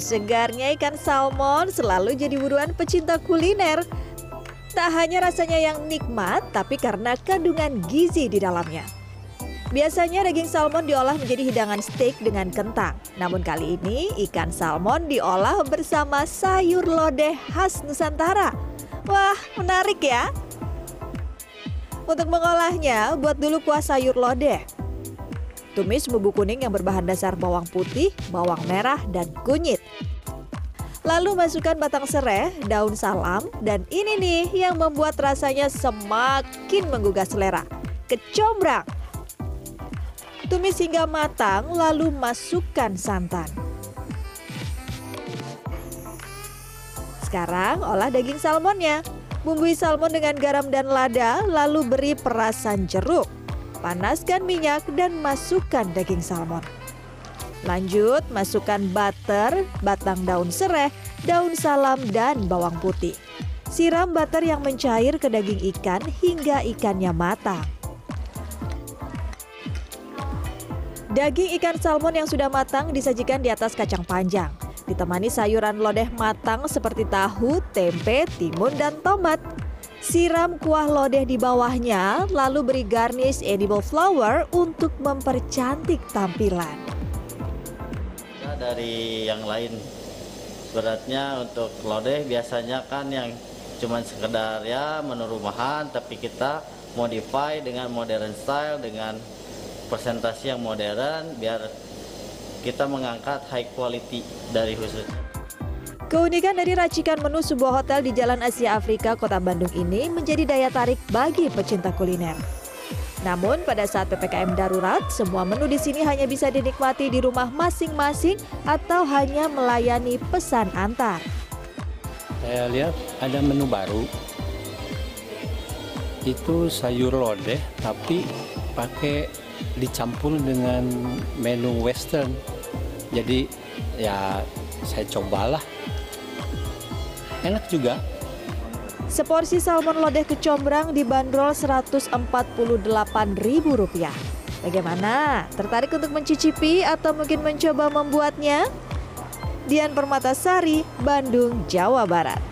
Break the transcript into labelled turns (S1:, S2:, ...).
S1: Segarnya ikan salmon selalu jadi buruan pecinta kuliner. Tak hanya rasanya yang nikmat, tapi karena kandungan gizi di dalamnya. Biasanya daging salmon diolah menjadi hidangan steak dengan kentang. Namun kali ini ikan salmon diolah bersama sayur lodeh khas Nusantara. Wah, menarik ya. Untuk mengolahnya, buat dulu kuah sayur lodeh. Tumis bumbu kuning yang berbahan dasar bawang putih, bawang merah, dan kunyit. Lalu masukkan batang serai, daun salam, dan ini nih yang membuat rasanya semakin menggugah selera. Kecombrang. Tumis hingga matang, lalu masukkan santan. Sekarang olah daging salmonnya. Bumbui salmon dengan garam dan lada, lalu beri perasan jeruk. Panaskan minyak dan masukkan daging salmon. Lanjut, masukkan butter, batang daun serai, daun salam, dan bawang putih. Siram butter yang mencair ke daging ikan hingga ikannya matang. Daging ikan salmon yang sudah matang disajikan di atas kacang panjang. Ditemani sayuran lodeh matang seperti tahu, tempe, timun, dan tomat. Siram kuah lodeh di bawahnya, lalu beri garnish edible flower untuk mempercantik tampilan.
S2: Dari yang lain, beratnya untuk lodeh biasanya kan yang cuman sekedar ya menu rumahan, tapi kita modify dengan modern style dengan presentasi yang modern biar kita mengangkat high quality dari khusus.
S1: Keunikan dari racikan menu sebuah hotel di Jalan Asia Afrika, Kota Bandung ini menjadi daya tarik bagi pecinta kuliner. Namun pada saat PPKM darurat, semua menu di sini hanya bisa dinikmati di rumah masing-masing atau hanya melayani pesan antar.
S3: Saya lihat ada menu baru. Itu sayur lodeh tapi pakai dicampur dengan menu western. Jadi ya saya cobalah. Enak juga.
S1: Seporsi salmon lodeh kecombrang dibanderol Rp148.000. Bagaimana? Tertarik untuk mencicipi atau mungkin mencoba membuatnya? Dian Permatasari, Bandung, Jawa Barat.